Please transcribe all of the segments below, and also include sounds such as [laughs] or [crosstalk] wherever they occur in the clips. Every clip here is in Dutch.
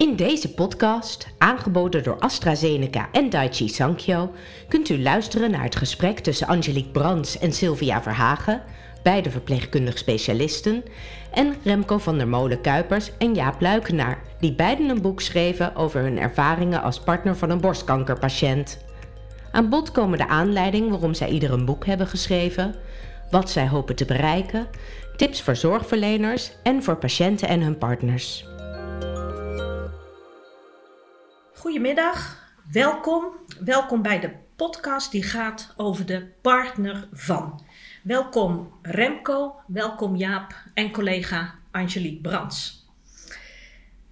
In deze podcast, aangeboden door AstraZeneca en Daiichi Sankyo, kunt u luisteren naar het gesprek tussen Angelique Brands en Sylvia Verhagen, beide verpleegkundig specialisten, en Remco van der Molen Kuipers en Jaap Luikenaar, die beiden een boek schreven over hun ervaringen als partner van een borstkankerpatiënt. Aan bod komen de aanleiding waarom zij ieder een boek hebben geschreven, wat zij hopen te bereiken, tips voor zorgverleners en voor patiënten en hun partners. Goedemiddag, welkom. Welkom bij de podcast die gaat over de partner van. Welkom Remco, welkom Jaap en collega Angelique Brands.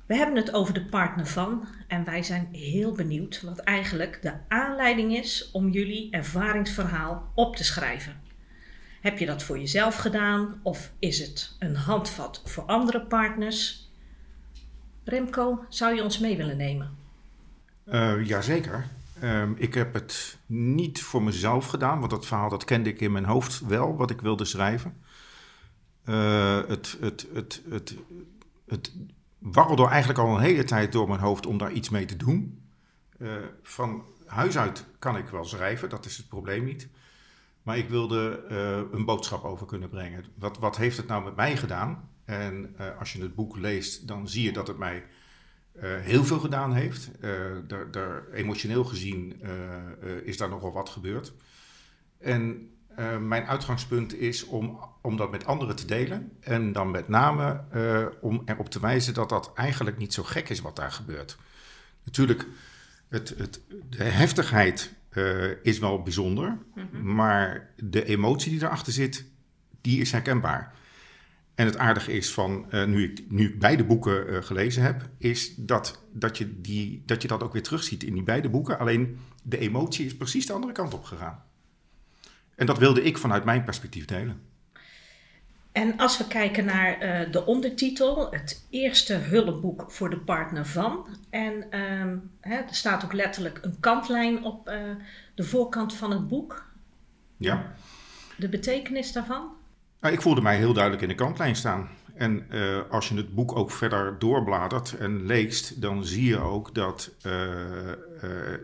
We hebben het over de partner van en wij zijn heel benieuwd wat eigenlijk de aanleiding is om jullie ervaringsverhaal op te schrijven. Heb je dat voor jezelf gedaan of is het een handvat voor andere partners? Remco, zou je ons mee willen nemen? Uh, jazeker. Um, ik heb het niet voor mezelf gedaan, want dat verhaal dat kende ik in mijn hoofd wel, wat ik wilde schrijven. Uh, het, het, het, het, het warrelde eigenlijk al een hele tijd door mijn hoofd om daar iets mee te doen. Uh, van huis uit kan ik wel schrijven, dat is het probleem niet. Maar ik wilde een boodschap over kunnen brengen. Wat, wat heeft het nou met mij gedaan? En als je het boek leest, dan zie je dat het mij uh, heel veel gedaan heeft. Uh, daar, daar, emotioneel gezien uh, is daar nogal wat gebeurd. En mijn uitgangspunt is om, om dat met anderen te delen. En dan met name om erop te wijzen dat dat eigenlijk niet zo gek is wat daar gebeurt. Natuurlijk, het, het, de heftigheid is wel bijzonder. Mm -hmm. Maar de emotie die erachter zit, die is herkenbaar. En het aardige is van, uh, nu, ik, nu ik beide boeken uh, gelezen heb, is dat, dat, je die, dat je dat ook weer terugziet in die beide boeken. Alleen de emotie is precies de andere kant op gegaan. En dat wilde ik vanuit mijn perspectief delen. En als we kijken naar uh, de ondertitel, het eerste hulpboek voor de partner van. En hè, er staat ook letterlijk een kantlijn op de voorkant van het boek. Ja. De betekenis daarvan? Nou, ik voelde mij heel duidelijk in de kantlijn staan. En uh, als je het boek ook verder doorbladert en leest, dan zie je ook dat uh,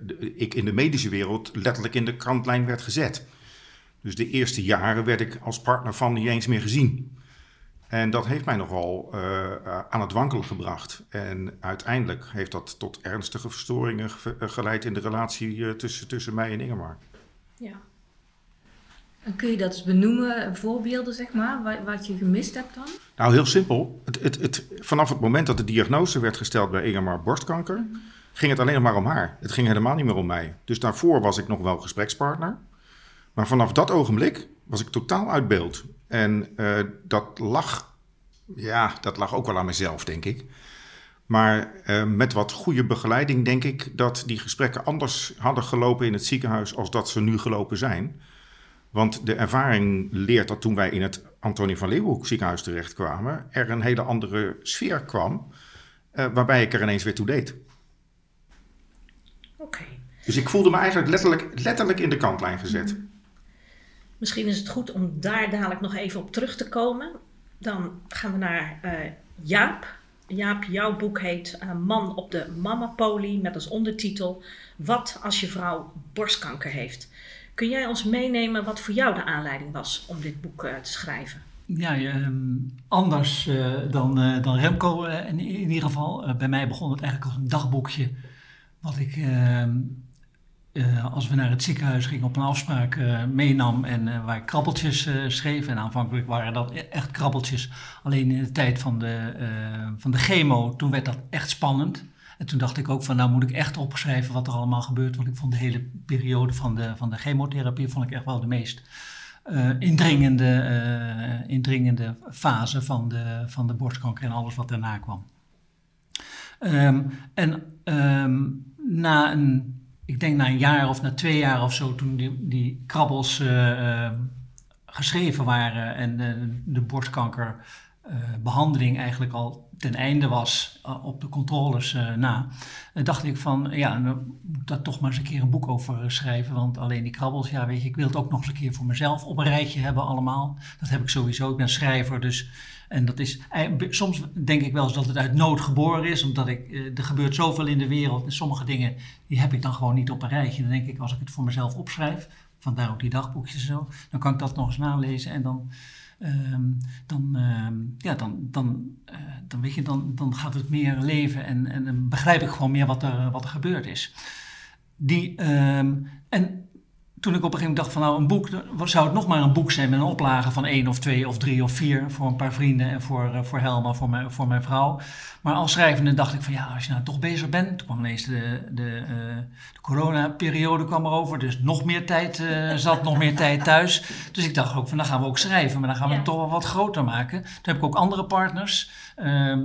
de, ik in de medische wereld letterlijk in de kantlijn werd gezet. Dus de eerste jaren werd ik als partner van niet eens meer gezien. En dat heeft mij nogal aan het wankelen gebracht. En uiteindelijk heeft dat tot ernstige verstoringen geleid in de relatie tussen, tussen mij en Ingemar. Ja. En kun je dat eens benoemen, voorbeelden zeg maar, wat je gemist hebt dan? Nou, heel simpel. Het, het, het, vanaf het moment dat de diagnose werd gesteld bij Ingemar borstkanker, mm. ging het alleen nog maar om haar. Het ging helemaal niet meer om mij. Dus daarvoor was ik nog wel gesprekspartner. Maar vanaf dat ogenblik was ik totaal uit beeld. En uh, dat lag, ja, dat lag ook wel aan mezelf, denk ik. Maar uh, met wat goede begeleiding denk ik dat die gesprekken anders hadden gelopen in het ziekenhuis als dat ze nu gelopen zijn. Want de ervaring leert dat toen wij in het Antonie van Leeuwenhoek ziekenhuis terechtkwamen, er een hele andere sfeer kwam, uh, waarbij ik er ineens weer toe deed. Oké. Okay. Dus ik voelde me eigenlijk letterlijk, letterlijk in de kantlijn gezet. Mm. Misschien is het goed om daar dadelijk nog even op terug te komen. Dan gaan we naar uh, Jaap. Jaap, jouw boek heet uh, Man op de Mamapolie met als ondertitel Wat als je vrouw borstkanker heeft. Kun jij ons meenemen wat voor jou de aanleiding was om dit boek uh, te schrijven? Ja, uh, anders uh, dan, uh, dan Remco in, in, ieder geval. bij mij begon het eigenlijk als een dagboekje. Wat ik, ehm, als we naar het ziekenhuis gingen, op een afspraak meenam. En waar ik krabbeltjes schreef. En aanvankelijk waren dat e-, echt krabbeltjes. Alleen in de tijd van de, van de chemo, toen werd dat echt spannend. En toen dacht ik ook van, nou moet ik echt opschrijven wat er allemaal gebeurt. Want ik vond de hele periode van de, van de chemotherapie vond ik echt wel de meest uh, indringende, uh, indringende fase van de, van de borstkanker en alles wat daarna kwam. Um, en um, na een, ik denk na een jaar of na twee jaar of zo, toen die, die krabbels uh, geschreven waren en de borstkanker behandeling eigenlijk al ten einde was op de controles na, dacht ik van ja, dan moet daar toch maar eens een keer een boek over schrijven. Want alleen die krabbels, ja weet je, ik wil het ook nog eens een keer voor mezelf op een rijtje hebben allemaal. Dat heb ik sowieso. Ik ben schrijver, dus en dat is, soms denk ik wel eens dat het uit nood geboren is, omdat ik, er gebeurt zoveel in de wereld. En sommige dingen, die heb ik dan gewoon niet op een rijtje. Dan denk ik, als ik het voor mezelf opschrijf, vandaar ook die dagboekjes en zo, dan kan ik dat nog eens nalezen en dan, ehm, dan, ehm, ja, dan, dan, uh, dan, weet je, dan, dan gaat het meer leven en, en dan begrijp ik gewoon meer wat er, wat er gebeurd is. Die, um, en toen ik op een gegeven moment dacht van nou een boek, zou het nog maar een boek zijn met een oplage van één of twee of drie of vier voor een paar vrienden en voor, uh, voor Helma, voor mijn, voor mijn vrouw. Maar als schrijvende dacht ik van ja, als je nou toch bezig bent, toen kwam ineens de, de, uh, de corona-periode kwam erover, dus nog meer tijd, uh, zat nog meer tijd thuis. Dus ik dacht ook van dan gaan we ook schrijven, maar dan gaan we ja. het toch wel wat groter maken. Toen heb ik ook andere partners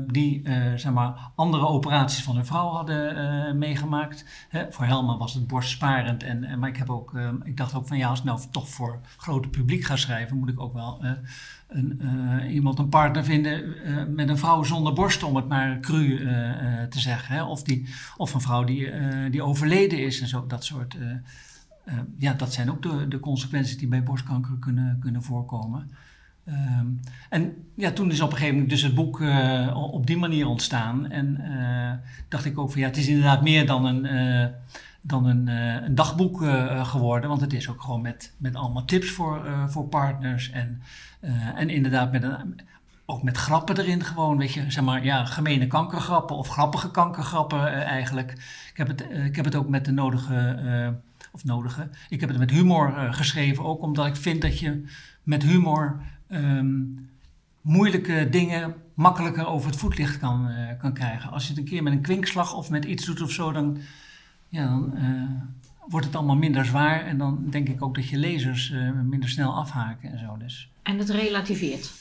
die zeg maar andere operaties van hun vrouw hadden meegemaakt. voor Helma was het borstsparend, en, maar ik heb ook ik dacht ook van ja, als ik nou toch voor grote publiek ga schrijven, moet ik ook wel uh, een, uh, iemand, een partner vinden uh, met een vrouw zonder borst, om het maar cru te zeggen. Hè? Of, die, of een vrouw die, die overleden is en zo, dat soort. ja, dat zijn ook de, de consequenties die bij borstkanker kunnen, kunnen voorkomen. Um, en ja, toen is op een gegeven moment dus het boek op die manier ontstaan. En dacht ik ook van ja, het is inderdaad meer dan een dan een, uh, een dagboek uh, geworden. Want het is ook gewoon met, met allemaal tips voor, voor partners. En, en inderdaad met een, ook met grappen erin gewoon. Weet je, zeg maar, ja, gemene kankergrappen of grappige kankergrappen eigenlijk. Ik heb, het, ik heb het ook met de nodige, of nodige, ik heb het met humor geschreven. Ook omdat ik vind dat je met humor um, moeilijke dingen makkelijker over het voetlicht kan, kan krijgen. Als je het een keer met een kwinkslag of met iets doet of zo, dan ja, dan uh, wordt het allemaal minder zwaar. En dan denk ik ook dat je lezers uh, minder snel afhaken en zo. Dus. En het relativeert.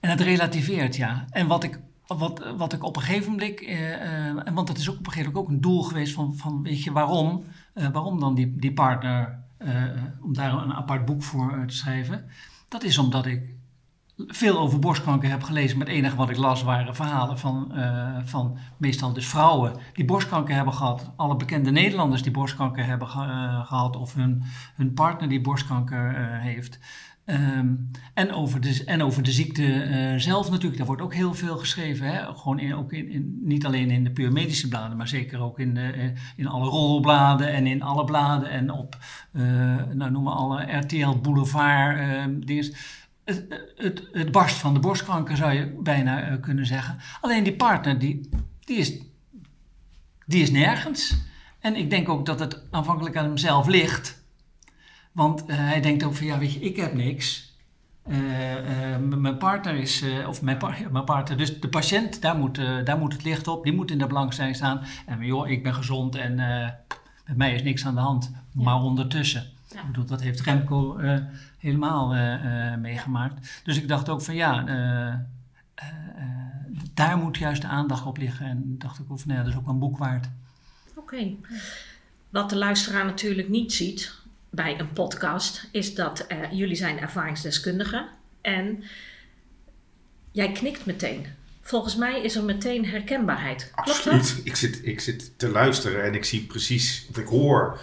En het relativeert, ja. En wat ik, wat, wat ik op een gegeven moment, uh, want dat is ook op een gegeven moment ook een doel geweest van, van weet je, waarom? waarom dan die, die partner, om daar een apart boek voor te schrijven? Dat is omdat ik veel over borstkanker heb gelezen. Maar het enige wat ik las waren verhalen van, uh, van meestal dus vrouwen die borstkanker hebben gehad. Alle bekende Nederlanders die borstkanker hebben ge uh, gehad of hun, hun partner die borstkanker uh, heeft. Um, en, over de, en over de ziekte zelf natuurlijk, daar wordt ook heel veel geschreven. Hè? Gewoon in, ook in, in, niet alleen in de puur medische bladen, maar zeker ook in, in alle rolbladen en in alle bladen en op, nou noem maar alle RTL Boulevard ehm, dingen het, het, het, barst van de borstkanker, zou je bijna uh, kunnen zeggen. Alleen die partner, die, die, is, die is nergens. En ik denk ook dat het aanvankelijk aan hemzelf ligt. Want uh, hij denkt ook van, ja, weet je, ik heb niks. Uh, mijn partner is, of mijn, par mijn, partner, dus de patiënt, daar moet, daar moet het licht op. Die moet in de belangstelling staan. En joh, ik ben gezond en met mij is niks aan de hand. Ja. Maar ondertussen. Ja. Ik bedoel, dat heeft Remco helemaal uh, meegemaakt. Dus ik dacht ook van ja, uh, daar moet juist de aandacht op liggen. En dacht ik ook van ja, dat is ook een boek waard. Oké. Okay. Wat de luisteraar natuurlijk niet ziet bij een podcast, is dat jullie zijn ervaringsdeskundigen. En jij knikt meteen. Volgens mij is er meteen herkenbaarheid. Absoluut. Ik zit, ik zit te luisteren en ik zie precies, of ik hoor.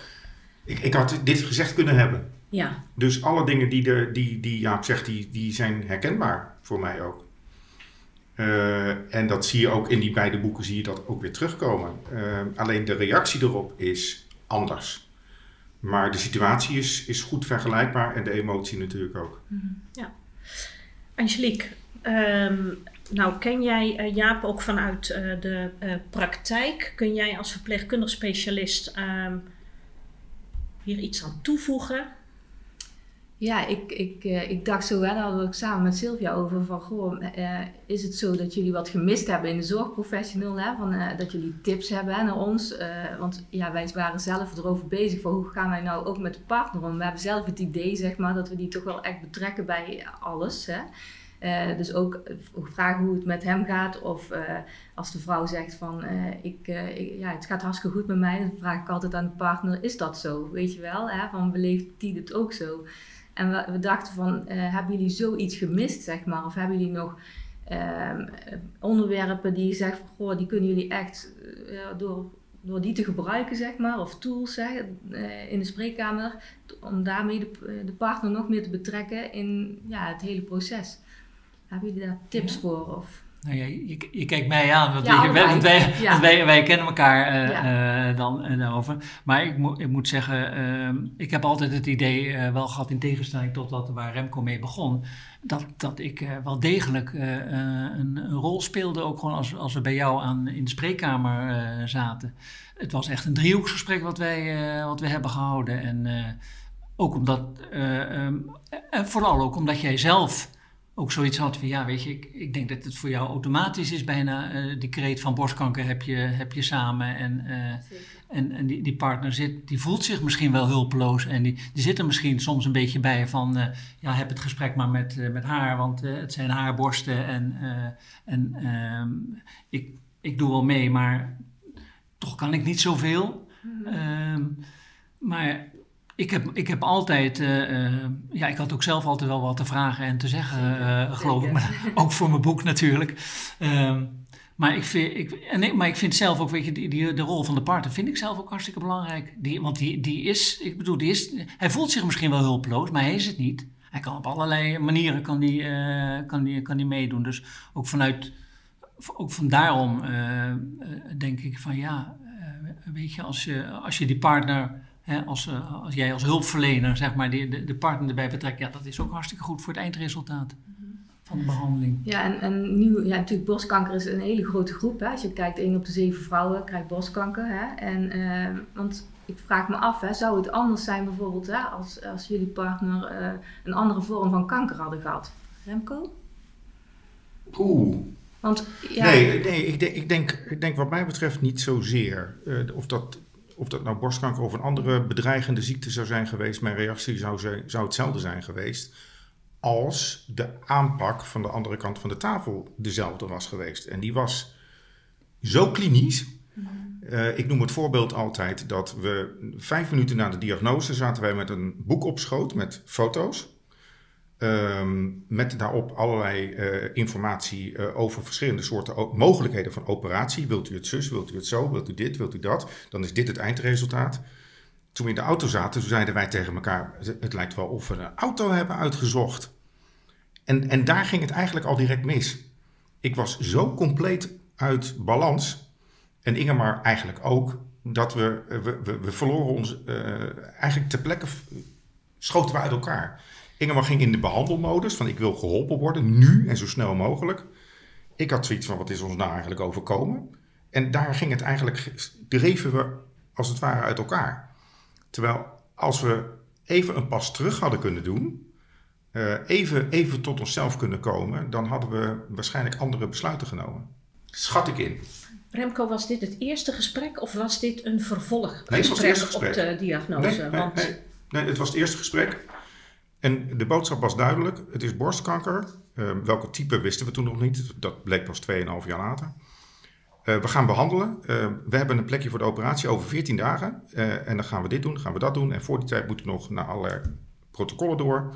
Ik, ik had dit gezegd kunnen hebben. Ja. Dus alle dingen die, de, die, die Jaap zegt, die, die zijn herkenbaar voor mij ook. Uh, en dat zie je ook in die beide boeken, zie je dat ook weer terugkomen. Uh, alleen de reactie erop is anders. Maar de situatie is, is goed vergelijkbaar en de emotie natuurlijk ook. -hmm. Ja. Angelique, um, nou ken jij uh, Jaap ook vanuit de praktijk? Kun jij als verpleegkundig specialist um, hier iets aan toevoegen? Ja, ik, ik, uh, ik dacht zo wel, daar hadden we samen met Sylvia over van, goh, uh, is het zo dat jullie wat gemist hebben in de zorgprofessional, hè? Van, uh, dat jullie tips hebben naar ons? want ja, wij waren zelf erover bezig van hoe gaan wij nou ook met de partner om? We hebben zelf het idee, zeg maar, dat we die toch wel echt betrekken bij alles, hè? Dus ook vragen hoe het met hem gaat. Of als de vrouw zegt van ik, ja, het gaat hartstikke goed met mij. Dan vraag ik altijd aan de partner, is dat zo? Weet je wel? Hè? Van beleeft die het ook zo? En we, dachten van, hebben jullie zoiets gemist, zeg maar? Of hebben jullie nog ehm, onderwerpen die je zegt van goh, die kunnen jullie echt eh, door, door die te gebruiken, zeg maar, of tools zeg, eh, in de spreekkamer, om daarmee de, de, partner nog meer te betrekken in ja, het hele proces. Hebben jullie daar tips voor? Of? Nou ja, je, je, kijkt mij aan, want, ja, wij, wij, wij, wij, kennen elkaar uh, uh, dan uh, daarover. Maar ik, mo ik moet zeggen, ehm, ik heb altijd het idee wel gehad, in tegenstelling tot dat waar Remco mee begon, dat, dat ik wel degelijk een, een, rol speelde, ook gewoon als, als we bij jou aan, in de spreekkamer zaten. Het was echt een driehoeksgesprek wat wij, wat we hebben gehouden. En ook omdat, um, en vooral ook omdat jij zelf ook zoiets had van, ja, weet je, ik, ik denk dat het voor jou automatisch is bijna, uh, die kreet van borstkanker heb je, heb je samen en, uh, en, en die, die partner zit, die voelt zich misschien wel hulpeloos en die, die zit er misschien soms een beetje bij van, uh, ja, heb het gesprek maar met, met haar, want het zijn haar borsten en, en ehm, ik, ik doe wel mee, maar toch kan ik niet zoveel. Mm -hmm. maar ik heb, ik heb altijd, uh, uh, ja, ik had ook zelf altijd wel wat te vragen en te zeggen, uh, geloof ik. Maar [laughs] ook voor mijn boek natuurlijk. Ehm, maar, ik vind, ik, maar ik vind zelf ook, weet je, die, die, de rol van de partner vind ik zelf ook hartstikke belangrijk. Die, want die, die is, ik bedoel, die is, hij voelt zich misschien wel hulpeloos, maar hij is het niet. Hij kan op allerlei manieren kan die, kan die, kan die meedoen. Dus ook vanuit, ook van daarom denk ik van ja, weet je, als je, als je die partner als, uh, als jij als hulpverlener zeg maar, de, de, de, partner erbij betrekt, ja, dat is ook hartstikke goed voor het eindresultaat van de behandeling. Ja, en, en nu, ja, natuurlijk, borstkanker is een hele grote groep. Hè. Als je kijkt, 1 op de 7 vrouwen krijgt borstkanker. Hè. En, uh, want ik vraag me af, hè, zou het anders zijn bijvoorbeeld hè, als, als jullie partner uh, een andere vorm van kanker hadden gehad? Remco? Oeh. Want, ja, nee, nee ik, denk, ik, denk, ik denk wat mij betreft niet zozeer. Uh, of dat of dat nou borstkanker of een andere bedreigende ziekte zou zijn geweest, mijn reactie zou, zou hetzelfde zijn geweest. Als de aanpak van de andere kant van de tafel dezelfde was geweest. En die was zo klinisch. Uh, ik noem het voorbeeld altijd dat we vijf minuten na de diagnose zaten wij met een boek op schoot met foto's. Um, met daarop allerlei uh, informatie uh, over verschillende soorten mogelijkheden van operatie. Wilt u het zus, wilt u het zo, wilt u dit, wilt u dat? Dan is dit het eindresultaat. Toen we in de auto zaten, zeiden wij tegen elkaar: Het lijkt wel of we een auto hebben uitgezocht. En, en daar ging het eigenlijk al direct mis. Ik was zo compleet uit balans, en Ingemar eigenlijk ook, dat we, we, we, verloren ons uh, eigenlijk ter plekke schoten we uit elkaar. Ingemar ging in de behandelmodus van ik wil geholpen worden, nu en zo snel mogelijk. Ik had zoiets van wat is ons nou eigenlijk overkomen? En daar ging het eigenlijk, dreven we als het ware uit elkaar. Terwijl als we even een pas terug hadden kunnen doen, uh, even, even tot onszelf kunnen komen, dan hadden we waarschijnlijk andere besluiten genomen. Schat ik in. Remco, was dit het eerste gesprek of was dit een vervolg nee, het was het eerste gesprek. op de diagnose? Nee, nee, Want... nee, nee, het was het eerste gesprek. En de boodschap was duidelijk: het is borstkanker. Uh, welke type wisten we toen nog niet. Dat bleek pas 2,5 jaar later. Uh, we gaan behandelen. Uh, we hebben een plekje voor de operatie over 14 dagen. en dan gaan we dit doen, gaan we dat doen. En voor die tijd moeten we nog naar allerlei protocollen door.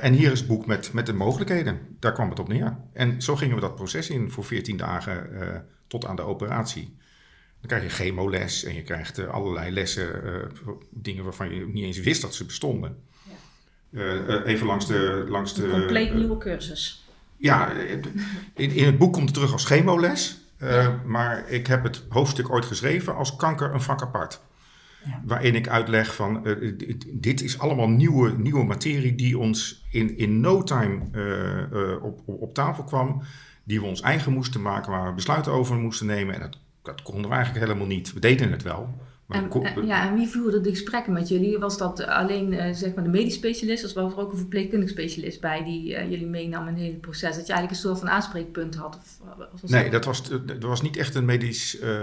en hier is het boek met, met de mogelijkheden. Daar kwam het op neer. En zo gingen we dat proces in voor 14 dagen tot aan de operatie. Dan krijg je chemoles en je krijgt allerlei lessen, dingen waarvan je niet eens wist dat ze bestonden. Uh, even langs de... Langs de een compleet nieuwe cursus. Ja, in, in het boek komt het terug als chemoles. Maar ik heb het hoofdstuk ooit geschreven als kanker een vak apart. Ja. Waarin ik uitleg van uh, dit is allemaal nieuwe, nieuwe materie die ons in, in no time uh, op, op, op, tafel kwam. Die we ons eigen moesten maken, waar we besluiten over moesten nemen. En dat, dat konden we eigenlijk helemaal niet. We deden het wel. En, en, ja, en wie voerde de gesprekken met jullie? Was dat alleen uh, zeg maar de medisch specialist, of was er ook een verpleegkundig specialist bij die uh, jullie meenam in het hele proces? Dat je eigenlijk een soort van aanspreekpunt had? Of, was nee, dat was, dat was niet echt een medisch. Uh,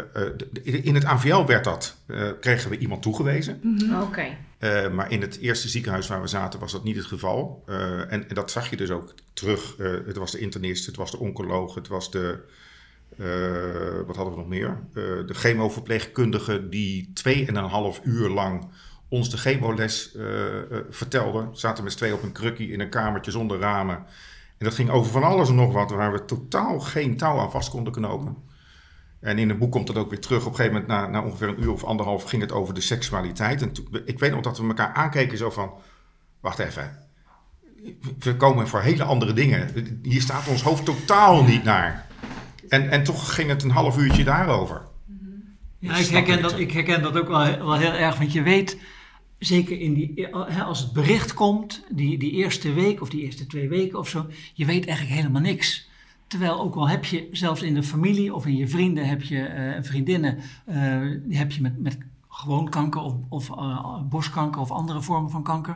in het AVL werd dat, kregen we iemand toegewezen. Mm -hmm. Oké. Okay. maar in het eerste ziekenhuis waar we zaten was dat niet het geval. En, en, dat zag je dus ook terug. het was de internist, het was de oncoloog, het was de uh, wat hadden we nog meer? Uh, de chemoverpleegkundige die tweeënhalf uur lang ons de chemoles uh, vertelde. Zaten met z'n twee op een krukkie in een kamertje zonder ramen. En dat ging over van alles en nog wat, waar we totaal geen touw aan vast konden knopen. En in het boek komt dat ook weer terug. Op een gegeven moment, na, na ongeveer een uur of anderhalf, ging het over de seksualiteit. En ik weet nog dat we elkaar aankeken zo van, wacht even. We komen voor hele andere dingen. Hier staat ons hoofd totaal niet naar. En, en toch ging het een half uurtje daarover. Ja, ik herken, dat, ik herken dat ook wel, wel heel erg, want je weet, zeker in die, als het bericht komt, die, die eerste week of die eerste twee weken of zo, je weet eigenlijk helemaal niks. Terwijl ook al heb je zelfs in de familie of in je vrienden heb je eh, vriendinnen, die heb je met, met gewoon kanker of, of eh, borstkanker of andere vormen van kanker.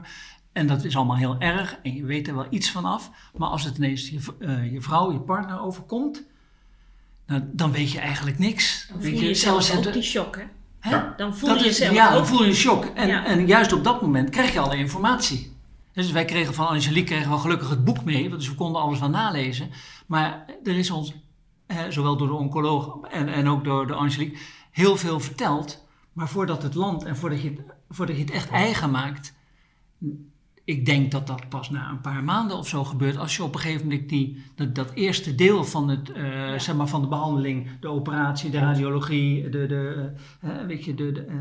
En dat is allemaal heel erg en je weet er wel iets van af. Maar als het ineens je, je vrouw, je partner overkomt, nou, dan weet je eigenlijk niks. Dan Weet voel je zelfs het- ook die shock, hè? Hè? Ja. Dan voel Dat je jezelf ja, ook. dan voel je een shock. En, Ja. en juist op dat moment krijg je alle informatie. Dus wij kregen van Angelique kregen we gelukkig het boek mee, dus we konden alles wel nalezen. Maar er is ons, eh, zowel door de oncoloog en, en ook door de Angelique, heel veel verteld. Maar voordat het landt en voordat je, voordat je het echt eigen maakt, ik denk dat dat pas na een paar maanden of zo gebeurt. Als je op een gegeven moment die, dat, dat eerste deel van, het, eh, zeg maar van de behandeling, de operatie, de radiologie, de, de, eh, weet je, de, de, eh,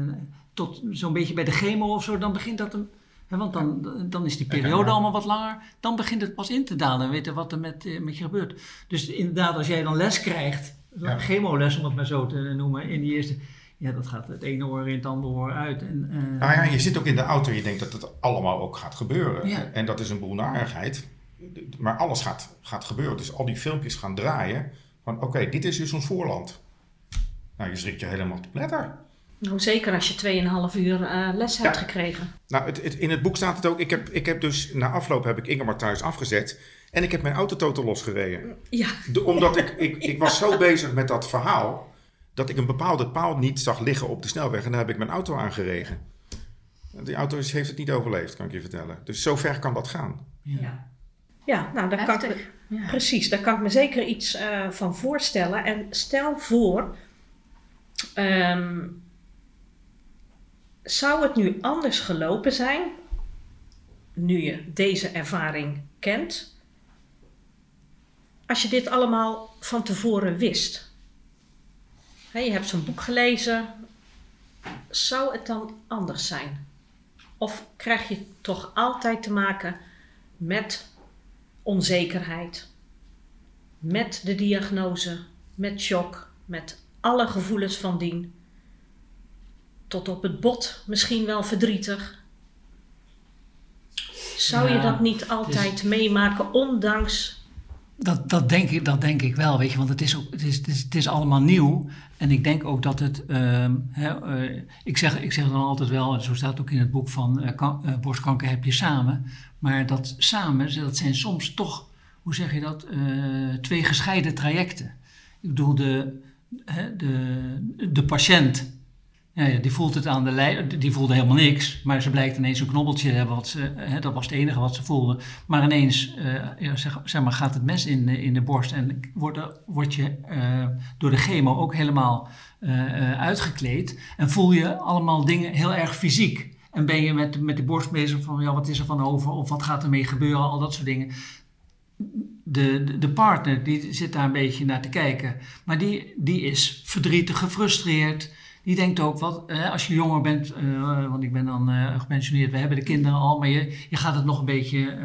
tot zo'n beetje bij de chemo of zo, dan begint dat een. hè, want dan, dan is die periode Ja. allemaal wat langer. Dan begint het pas in te dalen en weten wat er met, met je gebeurt. Dus inderdaad, als jij dan les krijgt, Ja. chemoles om het maar zo te noemen, in die eerste. Ja, dat gaat het ene oor in het andere oor uit. En, eh, Nou ja, je zit ook in de auto en je denkt dat het allemaal ook gaat gebeuren. Ja. En dat is een boel narigheid. Maar alles gaat, gaat gebeuren. Dus al die filmpjes gaan draaien. Van oké, dit is dus ons voorland. Nou, je schrikt je helemaal te pletter. Nou, zeker als je 2,5 uur eh, les hebt Ja. gekregen. Nou, het, het- in het boek staat het ook. Ik heb, ik heb dus na afloop heb ik Ingemar thuis afgezet. En ik heb mijn auto totaal losgereden. Ja, De- omdat ik, ik, ik was zo bezig met dat verhaal. Dat ik een bepaalde paal niet zag liggen op de snelweg. En daar heb ik mijn auto aangeregen. Die auto is- heeft het niet overleefd, kan ik je vertellen. Dus zo ver kan dat gaan. ja. ja nou, daar kan ik me, Heftig. Ja. precies, daar kan ik me zeker iets eh, van voorstellen. En stel voor, ehm, zou het nu anders gelopen zijn, nu je deze ervaring kent, als je dit allemaal van tevoren wist? Je hebt zo'n boek gelezen, zou het dan anders zijn? Of krijg je toch altijd te maken met onzekerheid, met de diagnose, met shock, met alle gevoelens van dien, tot op het bot misschien wel verdrietig? Zou je dat niet altijd meemaken, ondanks. Dat, dat, denk ik, dat denk ik wel, weet je, want het is, ook, het is, het is, allemaal nieuw. En ik denk ook dat het, ehm, hè, eh, ik, zeg, ik zeg dan altijd wel, zo staat ook in het boek van eh, eh, borstkanker heb je samen. Maar dat samen, dat zijn soms toch, hoe zeg je dat, twee gescheiden trajecten. Ik bedoel, de, de, de patiënt, ja, ja, die voelt het aan de lijn, die voelde helemaal niks. Maar ze blijkt ineens een knobbeltje te hebben, wat hè, dat was het enige wat ze voelde. Maar ineens eh, zeg, zeg maar, gaat het mes in, de- in de borst en wordt, word je eh, door de chemo ook helemaal eh, eh, uitgekleed. En voel je allemaal dingen heel erg fysiek. En ben je met, met de borst bezig van, ja, wat is er van over? Of wat gaat ermee gebeuren? Al dat soort dingen. De, de, de partner, die zit daar een beetje naar te kijken. Maar die, die is verdrietig, gefrustreerd. Die denkt ook, wat, eh, als je jonger bent, eh, want ik ben dan eh, gepensioneerd, we hebben de kinderen al, maar je, je gaat het nog een beetje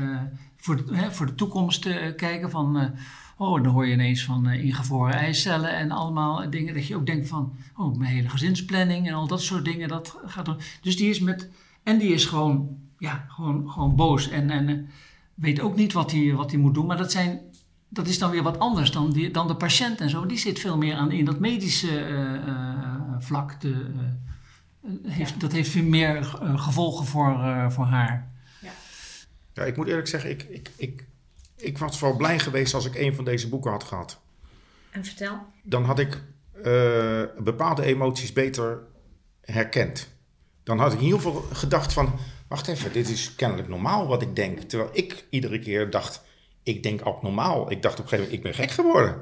voor, de, hè, voor de toekomst kijken van, oh, dan hoor je ineens van ingevroren eicellen en allemaal dingen dat je ook denkt van, oh, mijn hele gezinsplanning en al dat soort dingen, dat gaat door. Dus die is met, en die is gewoon, ja, gewoon, gewoon boos en, en weet ook niet wat hij wat moet doen, maar dat zijn dat is dan weer wat anders dan, die, dan de patiënt en zo. Die zit veel meer aan in dat medische eh, vlak. De, eh, heeft, Dat heeft veel meer eh, gevolgen voor, eh, voor haar. Ja, ik moet eerlijk zeggen, ik, ik, ik, ik was wel blij geweest als ik een van deze boeken had gehad. En vertel. Dan had ik eh, bepaalde emoties beter herkend. Dan had ik in ieder geval gedacht van, wacht even, dit is kennelijk normaal wat ik denk. Terwijl ik iedere keer dacht, ik denk abnormaal. Ik dacht op een gegeven moment, ik ben gek geworden.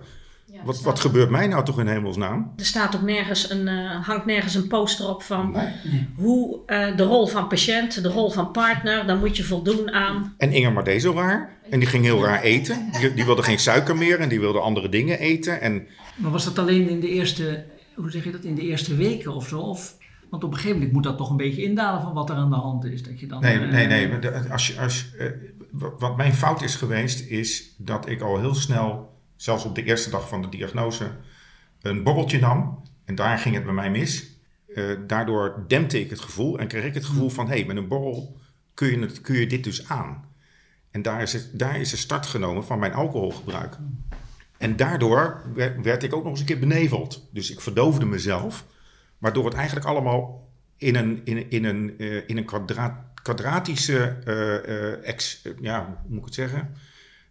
Ja, Wat, staat- wat gebeurt mij nou toch in hemelsnaam? Er staat ook nergens een, eh, hangt nergens een poster op van Nee. hoe eh, de rol van patiënt, de rol van partner, dan moet je voldoen aan. En Inger maar deed zo raar. En die ging heel raar eten. Die, die wilde geen suiker meer en die wilde andere dingen eten. En Maar was dat alleen in de eerste, hoe zeg je dat, in de eerste weken of zo? Of, want op een gegeven moment moet dat toch een beetje indalen van wat er aan de hand is. Dat je dan, nee, eh, nee, nee. Als je, als, wat wat mijn fout is geweest, is dat ik al heel snel, zelfs op de eerste dag van de diagnose, een borreltje nam. En daar ging het bij mij mis. Eh, daardoor dempte ik het gevoel en kreeg ik het gevoel van: hé, hey, met een borrel kun je, het, kun je dit dus aan. En daar is, het, daar is de start genomen van mijn alcoholgebruik. En daardoor werd, werd ik ook nog eens een keer beneveld. Dus ik verdoofde mezelf, waardoor het eigenlijk allemaal in een, in, in een, eh, in een kwadra- kwadratische, eh, ex, ja, hoe moet ik het zeggen?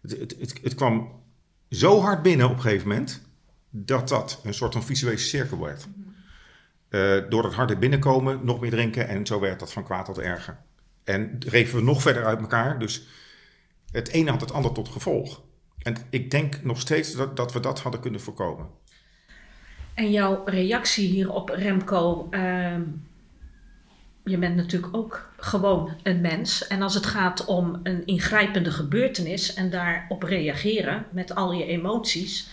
Het, het, het, het kwam zo hard binnen op een gegeven moment, dat dat een soort van visuele cirkel werd. Eh, door het harde binnenkomen, nog meer drinken en zo werd dat van kwaad tot erger. En reven we nog verder uit elkaar, dus het ene had het ander tot gevolg. En ik denk nog steeds dat, dat we dat hadden kunnen voorkomen. En jouw reactie hierop, Remco, ehm, je bent natuurlijk ook gewoon een mens. En als het gaat om een ingrijpende gebeurtenis en daarop reageren met al je emoties,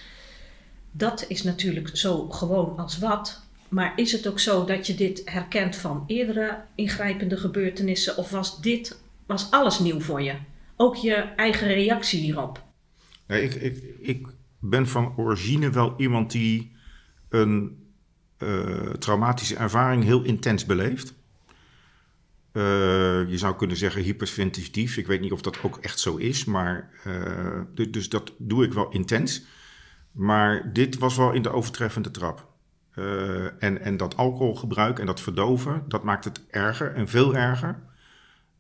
dat is natuurlijk zo gewoon als wat. Maar is het ook zo dat je dit herkent van eerdere ingrijpende gebeurtenissen? Of was dit, was alles nieuw voor je? Ook je eigen reactie hierop? Ik, ik, ik ben van origine wel iemand die een eh, traumatische ervaring heel intens beleeft. Eh, je zou kunnen zeggen hypersensitief. Ik weet niet of dat ook echt zo is, maar eh, du- dus dat doe ik wel intens. Maar dit was wel in de overtreffende trap. Eh, en, en dat alcoholgebruik en dat verdoven, dat maakt het erger en veel erger.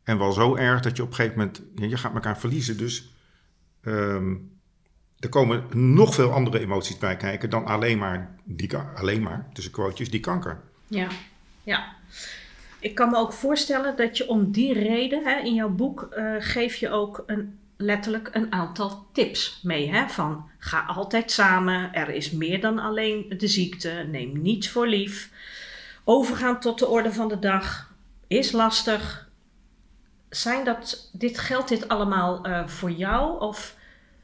En wel zo erg dat je op een gegeven moment, je gaat elkaar verliezen. Dus ehm, er komen nog veel andere emoties bij kijken dan alleen maar, die, alleen maar tussen quotejes, die kanker. Ja, ja. Ik kan me ook voorstellen dat je om die reden, hè, in jouw boek eh, geef je ook een, letterlijk een aantal tips mee. Hè, van ga altijd samen, er is meer dan alleen de ziekte, neem niets voor lief. Overgaan tot de orde van de dag is lastig. Zijn dat, dit, geldt dit allemaal eh, voor jou of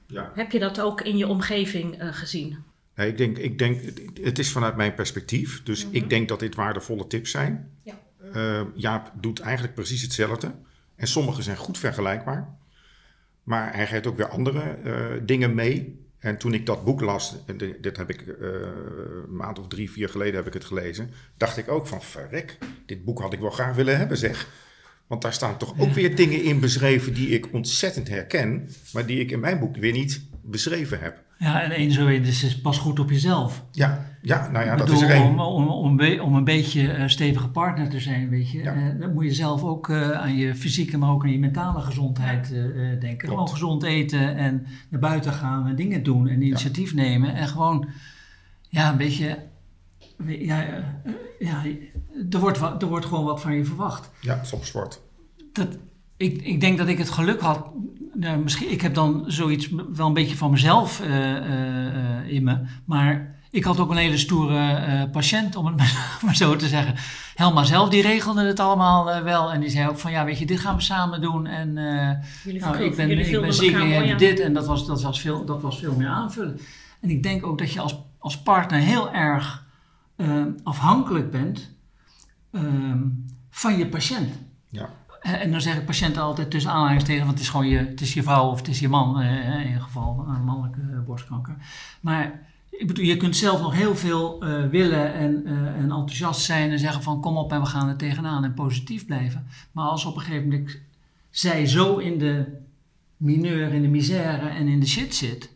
Ja. heb je dat ook in je omgeving eh, gezien? Nee, ik denk, ik denk, het is vanuit mijn perspectief. Dus Mhm. ik denk dat dit waardevolle tips zijn. Ja. Eh, Jaap doet eigenlijk precies hetzelfde. En sommige zijn goed vergelijkbaar. Maar hij geeft ook weer andere eh, dingen mee. En toen ik dat boek las, dit heb ik eh, een maand of drie, vier geleden heb ik het gelezen, dacht ik ook van verrek, dit boek had ik wel graag willen hebben zeg. Want daar staan toch ook weer dingen in beschreven die ik ontzettend herken, maar die ik in mijn boek weer niet beschreven heb. Ja, en één zo is pas goed op jezelf. Ja, ja nou ja, dat bedoel, is er één. Om, om, om, een be- om een beetje eh, stevige partner te zijn, weet je. Ja. eh, dan moet je zelf ook eh, aan je fysieke, maar ook aan je mentale gezondheid denken. Klopt. Gewoon gezond eten en naar buiten gaan en dingen doen en initiatief nemen. En gewoon, ja, een beetje, ja, ja er, wordt, er wordt gewoon wat van je verwacht. Ja, stopsport. Dat, ik, ik denk dat ik het geluk had. Nou, misschien, ik heb dan zoiets wel een beetje van mezelf eh, eh, eh, in me. Maar ik had ook een hele stoere eh, patiënt, om het [laughs] maar zo te zeggen. Helma zelf, die regelde het allemaal eh, wel. En die zei ook van, ja, weet je, dit gaan we samen doen. En eh, nou, ik ben, ik ben ziek en jij dit. En dat was, dat, was veel, dat was veel meer aanvullen. En ik denk ook dat je als, als partner heel erg afhankelijk bent ehm, van je patiënt. Ja. Eh, En dan zeg ik patiënten altijd tussen aanhalingstekens, want het is gewoon je, het is je vrouw of het is je man, eh, in ieder geval een mannelijke eh, borstkanker. Maar ik bedoel, je kunt zelf nog heel veel eh, willen en, eh, en enthousiast zijn en zeggen van kom op en we gaan er tegenaan en positief blijven. Maar als op een gegeven moment zij zo in de mineur, in de misère en in de shit zit,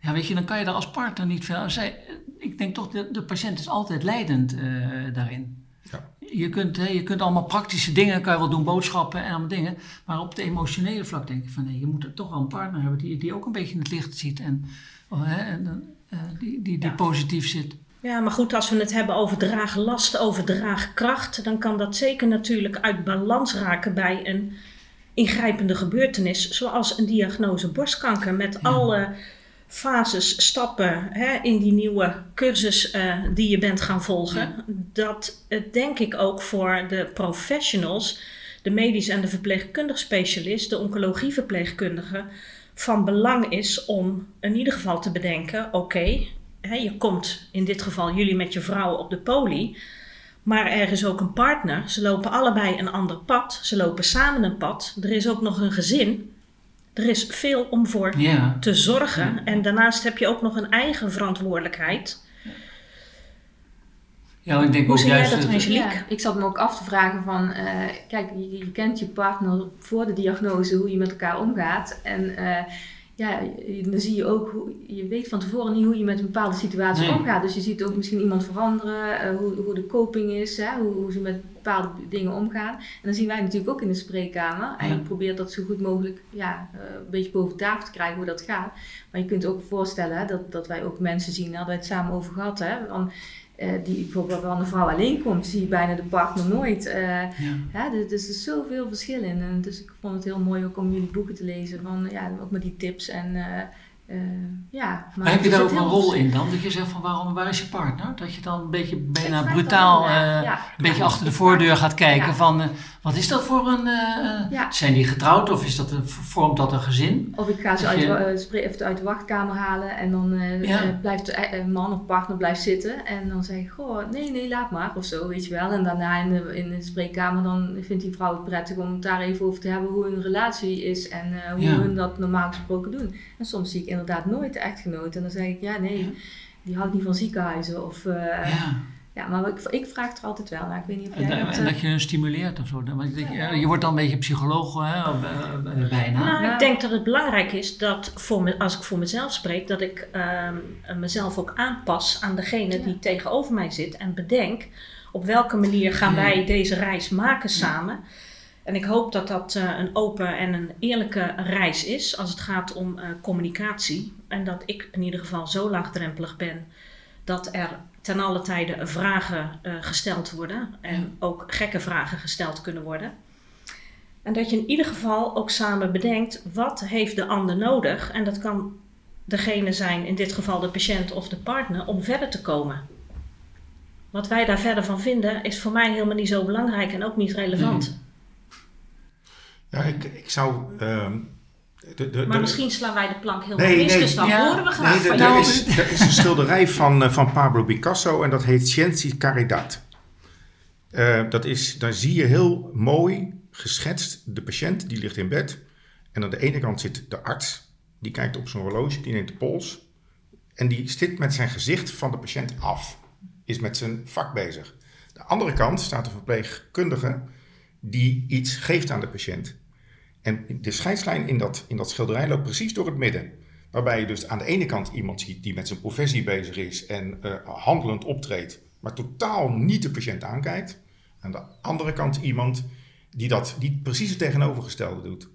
ja weet je, dan kan je daar als partner niet veel. Zij, ik denk toch, de, de patiënt is altijd leidend eh, daarin. Ja. Je kunt, hè, je kunt allemaal praktische dingen, kan je wel doen, boodschappen en allemaal dingen. Maar op het emotionele vlak denk ik van nee, je moet er toch wel een partner hebben die, die ook een beetje in het licht ziet en, oh, hè, en eh, die, die, die Ja. positief zit. Ja, maar goed, als we het hebben over draaglasten, over draagkracht, dan kan dat zeker natuurlijk uit balans raken bij een ingrijpende gebeurtenis, zoals een diagnose borstkanker, met alle fases, stappen hè, in die nieuwe cursus uh, die je bent gaan volgen, Ja. dat het denk ik ook voor de professionals, de medisch en de verpleegkundig specialist, de oncologieverpleegkundige, van belang is om in ieder geval te bedenken: oké, je komt in dit geval jullie met je vrouw op de poli. Maar er is ook een partner. Ze lopen allebei een ander pad. Ze lopen samen een pad. Er is ook nog een gezin. Er is veel om voor Ja. te zorgen. Ja. En daarnaast heb je ook nog een eigen verantwoordelijkheid. Ja, ik denk Hoe ook zie juist dat, dat- Angelique? Ja, ik zat me ook af te vragen van, eh, kijk, je, je kent je partner voor de diagnose, hoe je met elkaar omgaat. En eh, ja, dan zie je ook, hoe, je weet van tevoren niet hoe je met een bepaalde situatie Nee. omgaat. Dus je ziet ook misschien iemand veranderen, eh, hoe, hoe de coping is, hè, hoe, hoe ze met bepaalde dingen omgaan. En dan zien wij natuurlijk ook in de spreekkamer. En Ja. je probeert dat zo goed mogelijk ja, eh, een beetje boven tafel te krijgen hoe dat gaat. Maar je kunt ook voorstellen hè, dat, dat wij ook mensen zien, daar hadden wij het samen over gehad, hè, van, eh, die bijvoorbeeld wel een vrouw alleen komt, zie je bijna de partner nooit. Eh, Ja. ja, dus, dus er is zoveel verschil in. En dus ik vond het heel mooi ook om jullie boeken te lezen, van, ja, ook met die tips. En, eh, eh, ja, Maar heb je daar ook een rol in dan? Dat je zegt van waarom, waar is je partner? Dat je dan een beetje bijna vraag brutaal, ja. eh, een beetje achter de voordeur gaat kijken Ja. van eh, wat is dat voor een, zijn die getrouwd of is dat een, vormt dat een gezin? Of ik ga ze uit, je- uit de wachtkamer halen en dan blijft de man of partner blijft zitten. En dan zeg ik, goh, nee, nee, laat maar of zo, weet je wel. En daarna in de, in de spreekkamer dan vindt die vrouw het prettig om het daar even over te hebben hoe hun relatie is en hoe hun dat normaal gesproken doen. En soms zie ik inderdaad nooit de echtgenoot en dan zeg ik, ja, nee, Ja. die houdt niet van ziekenhuizen. Of, eh, ja. ja. maar ik, ik vraag het er altijd wel naar. Ik weet niet of En, jij en dat... dat, eh, je hun stimuleert of zo. Dan- want ik denk, Ja. eh, Je wordt dan een beetje psycholoog hè, of, eh, bijna. Nou, Ja. ik denk dat het belangrijk is dat voor me, als ik voor mezelf spreek, dat ik ehm, mezelf ook aanpas aan degene Ja. die tegenover mij zit en bedenk op welke manier gaan Ja. wij deze reis maken samen. En ik hoop dat dat eh, een open en een eerlijke reis is als het gaat om eh, communicatie. En dat ik in ieder geval zo laagdrempelig ben dat er ten alle tijde vragen eh, gesteld worden. En ook gekke vragen gesteld kunnen worden. En dat je in ieder geval ook samen bedenkt, wat heeft de ander nodig? En dat kan degene zijn, in dit geval de patiënt of de partner, om verder te komen. Wat wij daar verder van vinden, is voor mij helemaal niet zo belangrijk en ook niet relevant. Ja, ik, ik zou. ehm, de, de, Maar de- misschien slaan wij de plank helemaal Nee, mis, nee, dus dan ja. horen we graag Nee, van jou. is, er is een schilderij van, eh, van Pablo Picasso en dat heet Scienzi Caridad. Eh, dat is, daar zie je heel mooi geschetst de patiënt die ligt in bed. En aan de ene kant zit de arts, die kijkt op zijn horloge, die neemt de pols. En die zit met zijn gezicht van de patiënt af, is met zijn vak bezig. Aan de andere kant staat de verpleegkundige die iets geeft aan de patiënt. En de scheidslijn in dat, in dat schilderij loopt precies door het midden. Waarbij je dus aan de ene kant iemand ziet die met zijn professie bezig is en eh, handelend optreedt, maar totaal niet de patiënt aankijkt. Aan de andere kant iemand die, dat, die precies het tegenovergestelde doet.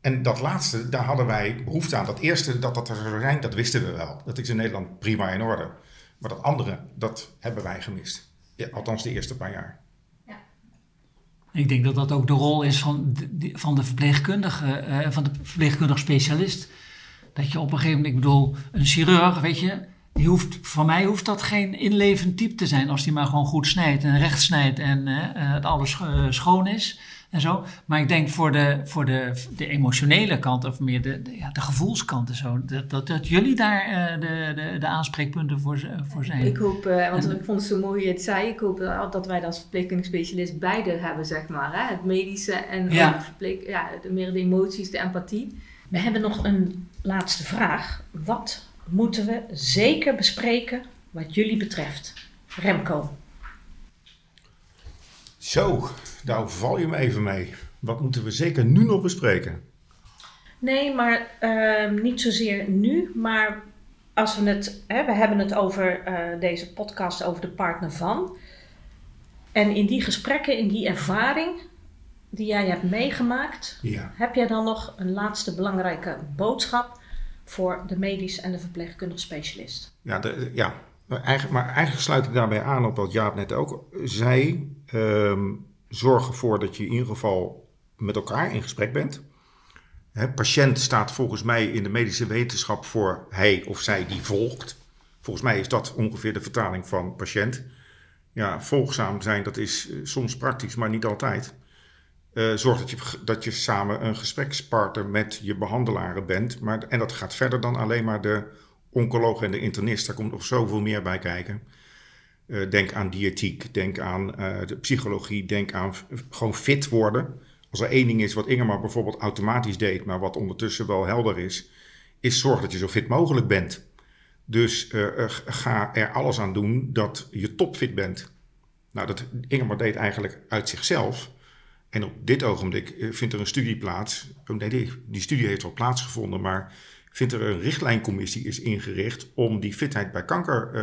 En dat laatste, daar hadden wij behoefte aan. Dat eerste, dat dat er zou zijn, dat wisten we wel. Dat is in Nederland prima in orde. Maar dat andere, dat hebben wij gemist. Althans de eerste paar jaar. Ik denk dat dat ook de rol is van de, van de verpleegkundige, eh, van de verpleegkundig specialist. Dat je op een gegeven moment, ik bedoel, een chirurg, weet je, die hoeft, voor mij hoeft dat geen inlevend type te zijn als die maar gewoon goed snijdt en recht snijdt en eh, eh, het alles scho- schoon is en zo. Maar ik denk voor de, voor de, de emotionele kant of meer de, de, ja, de gevoelskant en zo, dat, dat, dat jullie daar eh, de, de, de aanspreekpunten voor, z- voor zijn. Ik hoop, eh, want En- ik vond het zo mooi je het zei, ik hoop dat, dat wij als verpleegkundig specialist beide hebben, zeg maar. Hè? Het medische en Ja. verpleeg, ja, de, meer de emoties, de empathie. We hebben nog een laatste vraag. Wat moeten we zeker bespreken wat jullie betreft? Remco. Zo, nou val je me even mee. Wat moeten we zeker nu nog bespreken? Nee, maar ehm, niet zozeer nu, maar als we het, hè, we hebben het over eh, deze podcast over de partner van. En in die gesprekken, in die ervaring die jij hebt meegemaakt, Ja. heb jij dan nog een laatste belangrijke boodschap voor de medisch en de verpleegkundig specialist? Ja, de- ja. Maar, eigenlijk, sluit ik daarbij aan op wat Jaap net ook zei. Ehm, zorg ervoor dat je in ieder geval met elkaar in gesprek bent. Patiënt staat volgens mij in de medische wetenschap voor hij of zij die volgt. Volgens mij is dat ongeveer de vertaling van patiënt. Ja, volgzaam zijn, dat is soms praktisch, maar niet altijd. Uh, zorg dat je, dat je samen een gesprekspartner met je behandelaren bent. Maar, en dat gaat verder dan alleen maar de oncoloog en de internist. Daar komt nog zoveel meer bij kijken. Uh, denk aan diëtiek, denk aan uh, de psychologie, denk aan gewoon fit worden. Als er één ding is wat Ingemar bijvoorbeeld automatisch deed, maar wat ondertussen wel helder is, is zorg dat je zo fit mogelijk bent. Dus ga er alles aan doen dat je topfit bent. Nou, dat Ingemar deed eigenlijk uit zichzelf. En op dit ogenblik eh, vindt er een studie plaats. Oh, nee, die, die studie heeft al plaatsgevonden, maar vindt er een richtlijncommissie is ingericht om die fitheid bij kanker uh,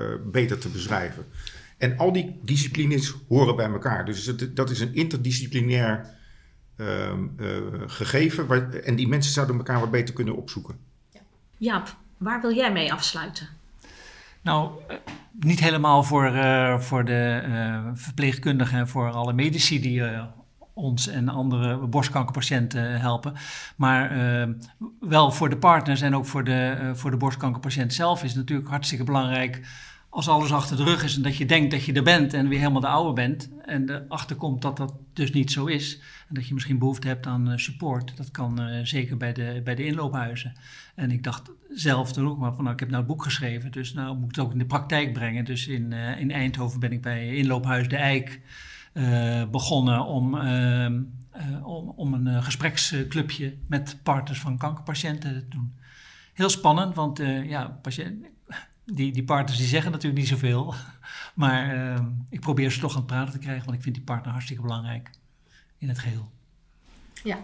uh, beter te beschrijven. En al die disciplines horen bij elkaar. Dus het, dat is een interdisciplinair uh, gegeven. Waar, en die mensen zouden elkaar wat beter kunnen opzoeken. Jaap, waar wil jij mee afsluiten? Nou, niet helemaal voor, voor de verpleegkundigen en voor alle medici die ons en andere borstkankerpatiënten helpen. Maar uh, wel voor de partners en ook voor de, uh, voor de borstkankerpatiënt zelf is het natuurlijk hartstikke belangrijk. Als alles achter de rug is en dat je denkt dat je er bent en weer helemaal de oude bent. En erachter komt dat dat dus niet zo is. En dat je misschien behoefte hebt aan support. Dat kan zeker bij de, bij de inloophuizen. En ik dacht zelf toen ook maar van nou, ik heb nou het boek geschreven. Dus nou moet ik het ook in de praktijk brengen. Dus in, in Eindhoven ben ik bij inloophuis De Eik. Uh, begonnen om, uh, uh, om, om, een gespreksclubje met partners van kankerpatiënten te doen. Heel spannend, want ja, patiënt, die, die partners die zeggen natuurlijk niet zoveel. [laughs] Maar ehm, ik probeer ze toch aan het praten te krijgen, want ik vind die partner hartstikke belangrijk in het geheel. Ja,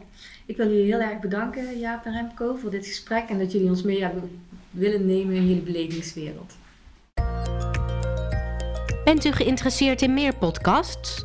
ik wil jullie heel erg bedanken, Jaap en Remco, voor dit gesprek en dat jullie ons mee hebben willen nemen in jullie belevingswereld. Bent u geïnteresseerd in meer podcasts?